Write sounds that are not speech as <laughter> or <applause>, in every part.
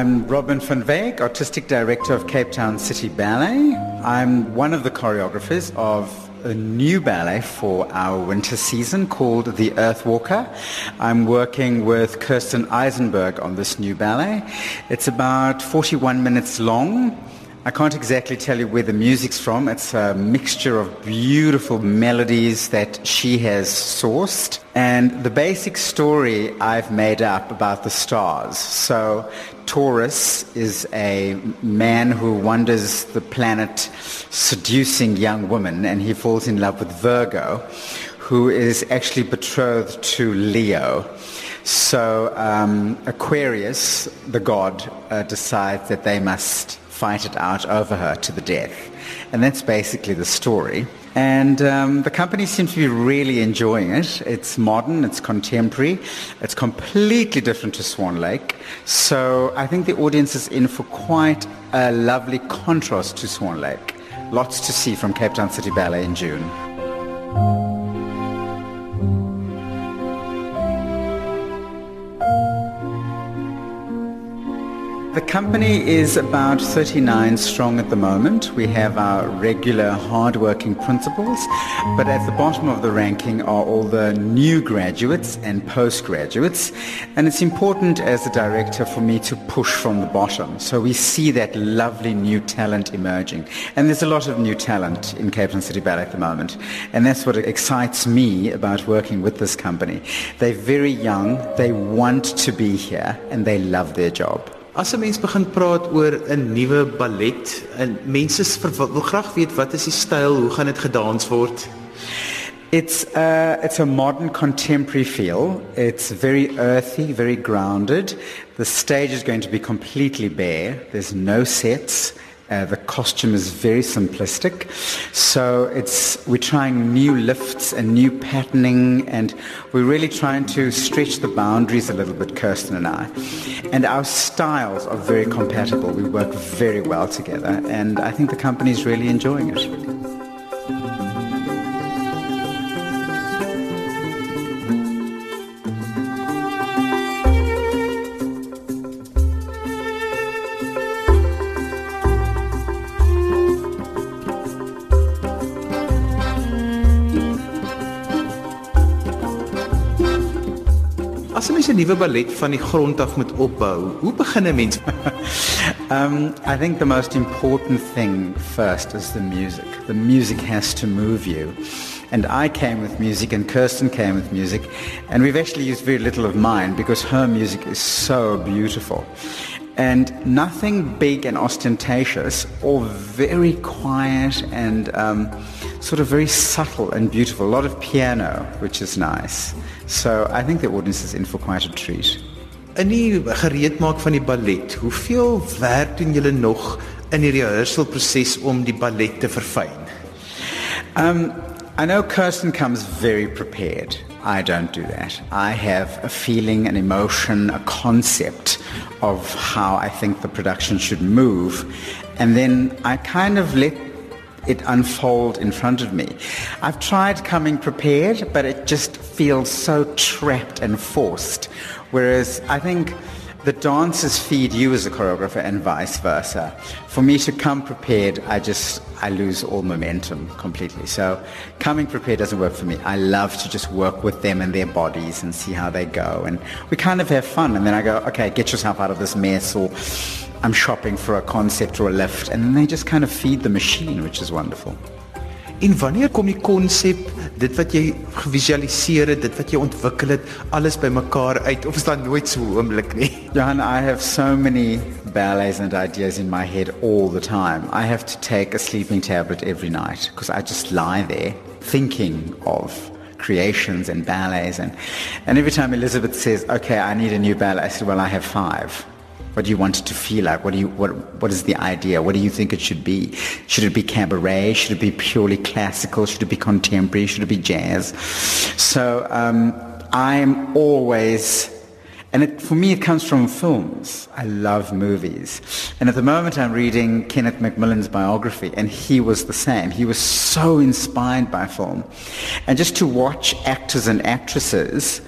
I'm Robin van Wyk, Artistic Director of Cape Town City Ballet. I'm one of the choreographers of a new ballet for our winter season called The Earthwalker. I'm working with Kirsten Eisenberg on this new ballet. It's about 41 minutes long. I can't exactly tell you where the music's from. It's a mixture of beautiful melodies that she has sourced. And the basic story I've made up about the stars. So Taurus is a man who wanders the planet seducing young women and he falls in love with Virgo, who is actually betrothed to Leo. So um, Aquarius, the god, uh, decides that they must fight it out over her to the death. And that's basically the story. And um, the company seems to be really enjoying it. It's modern, it's contemporary, it's completely different to Swan Lake. So I think the audience is in for quite a lovely contrast to Swan Lake. Lots to see from Cape Town City Ballet in June. The company is about 39 strong at the moment. We have our regular hard-working principals, but at the bottom of the ranking are all the new graduates and postgraduates. And it's important as a director for me to push from the bottom. So we see that lovely new talent emerging. And there's a lot of new talent in Cape Town City Ballet at the moment. And that's what excites me about working with this company. They're very young, they want to be here, and they love their job. As 'n mens begin praat oor 'n nuwe ballet en mense wil graag weet wat is die styl, hoe gaan dit gedans word? It's uh, it's a modern contemporary feel. It's very earthy, very grounded. The stage is going to be completely bare. There's no sets. Uh, the costume is very simplistic. So it's, we're trying new lifts and new patterning and we're really trying to stretch the boundaries a little bit, Kirsten and I. And our styles are very compatible. We work very well together and I think the company is really enjoying it. As 'n mens 'n nuwe ballet van die grond af moet opbou, hoe begin 'n mens? <laughs> um I think the most important thing first is the music. The music has to move you. And I came with music and Kirsten came with music and we've actually used very little of mine because her music is so beautiful. And nothing big and ostentatious, all very quiet and um, sort of very subtle and beautiful. A lot of piano, which is nice. So I think the audience is in for quite a treat. In die gereedmaak van die ballet, hoeveel werk doen julle nog in die rehearsal proses om die ballet te verfyn? Um I know Kirsten comes very prepared. I don't do that. I have a feeling, an emotion, a concept of how I think the production should move. And then I kind of let it unfold in front of me. I've tried coming prepared, but it just feels so trapped and forced. Whereas I think the dancers feed you as a choreographer and vice versa. For me to come prepared, I just, I lose all momentum completely. So coming prepared doesn't work for me. I love to just work with them and their bodies and see how they go. And we kind of have fun. And then I go, okay, get yourself out of this mess or I'm shopping for a concept or a lift. And then they just kind of feed the machine, which is wonderful. En wanneer kom die konsep, dit wat jy gevisualiseer het, dit wat jy ontwikkel het, alles bymekaar uit of is daar nooit so 'n oomblik nie? <laughs> Johan, I have so many ballets and ideas in my head all the time. I have to take a sleeping tablet every night because I just lie there thinking of creations and ballets and and every time Elizabeth says, "Okay, I need a new ballet." I said, "Well, I have 5." What do you want it to feel like? What do you what what is the idea? What do you think it should be? Should it be cabaret? Should it be purely classical? Should it be contemporary? Should it be jazz? So um, I'm always and it, for me, it comes from films. I love movies. And at the moment, I'm reading Kenneth Macmillan's biography, and he was the same. He was so inspired by film. And just to watch actors and actresses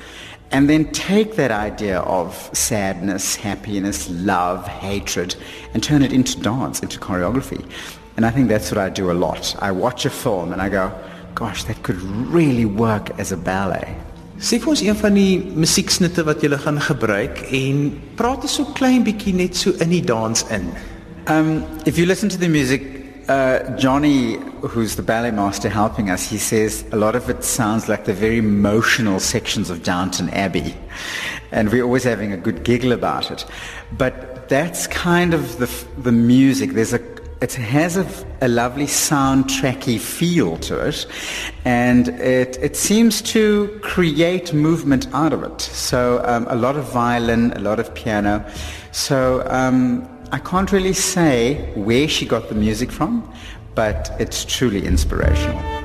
and then take that idea of sadness, happiness, love, hatred, and turn it into dance, into choreography. And I think that's what I do a lot. I watch a film and I go, gosh, that could really work as a ballet. Sê vir ons een van die musieksnitte wat jy gaan gebruik en praat so klein bietjie net so in die dans in. Um, if you listen to the music, uh, Johnny, who's the ballet master helping us, he says a lot of it sounds like the very emotional sections of Downton Abbey. And we're always having a good giggle about it. But that's kind of the, the music. There's a it has a, a, lovely soundtracky feel to it, and it, it seems to create movement out of it. So um, a lot of violin, a lot of piano. So um, I can't really say where she got the music from, but it's truly inspirational.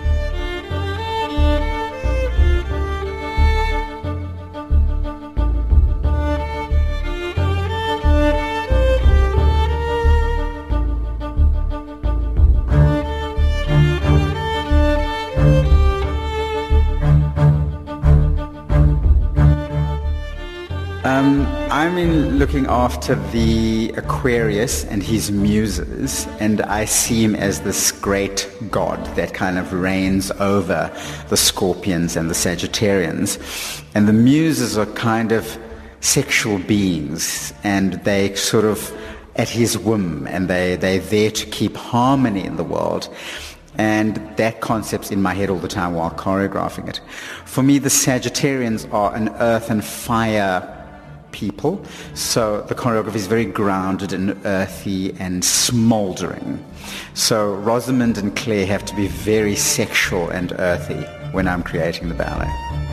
Um, I'm in looking after the Aquarius and his muses, and I see him as this great god that kind of reigns over the Scorpions and the Sagittarians. And the muses are kind of sexual beings, and they sort of at his whim, and they, they're there to keep harmony in the world. And that concept's in my head all the time while choreographing it. For me, the Sagittarians are an earth and fire people. So the choreography is very grounded and earthy and smoldering. So Rosamund and Claire have to be very sexual and earthy when I'm creating the ballet.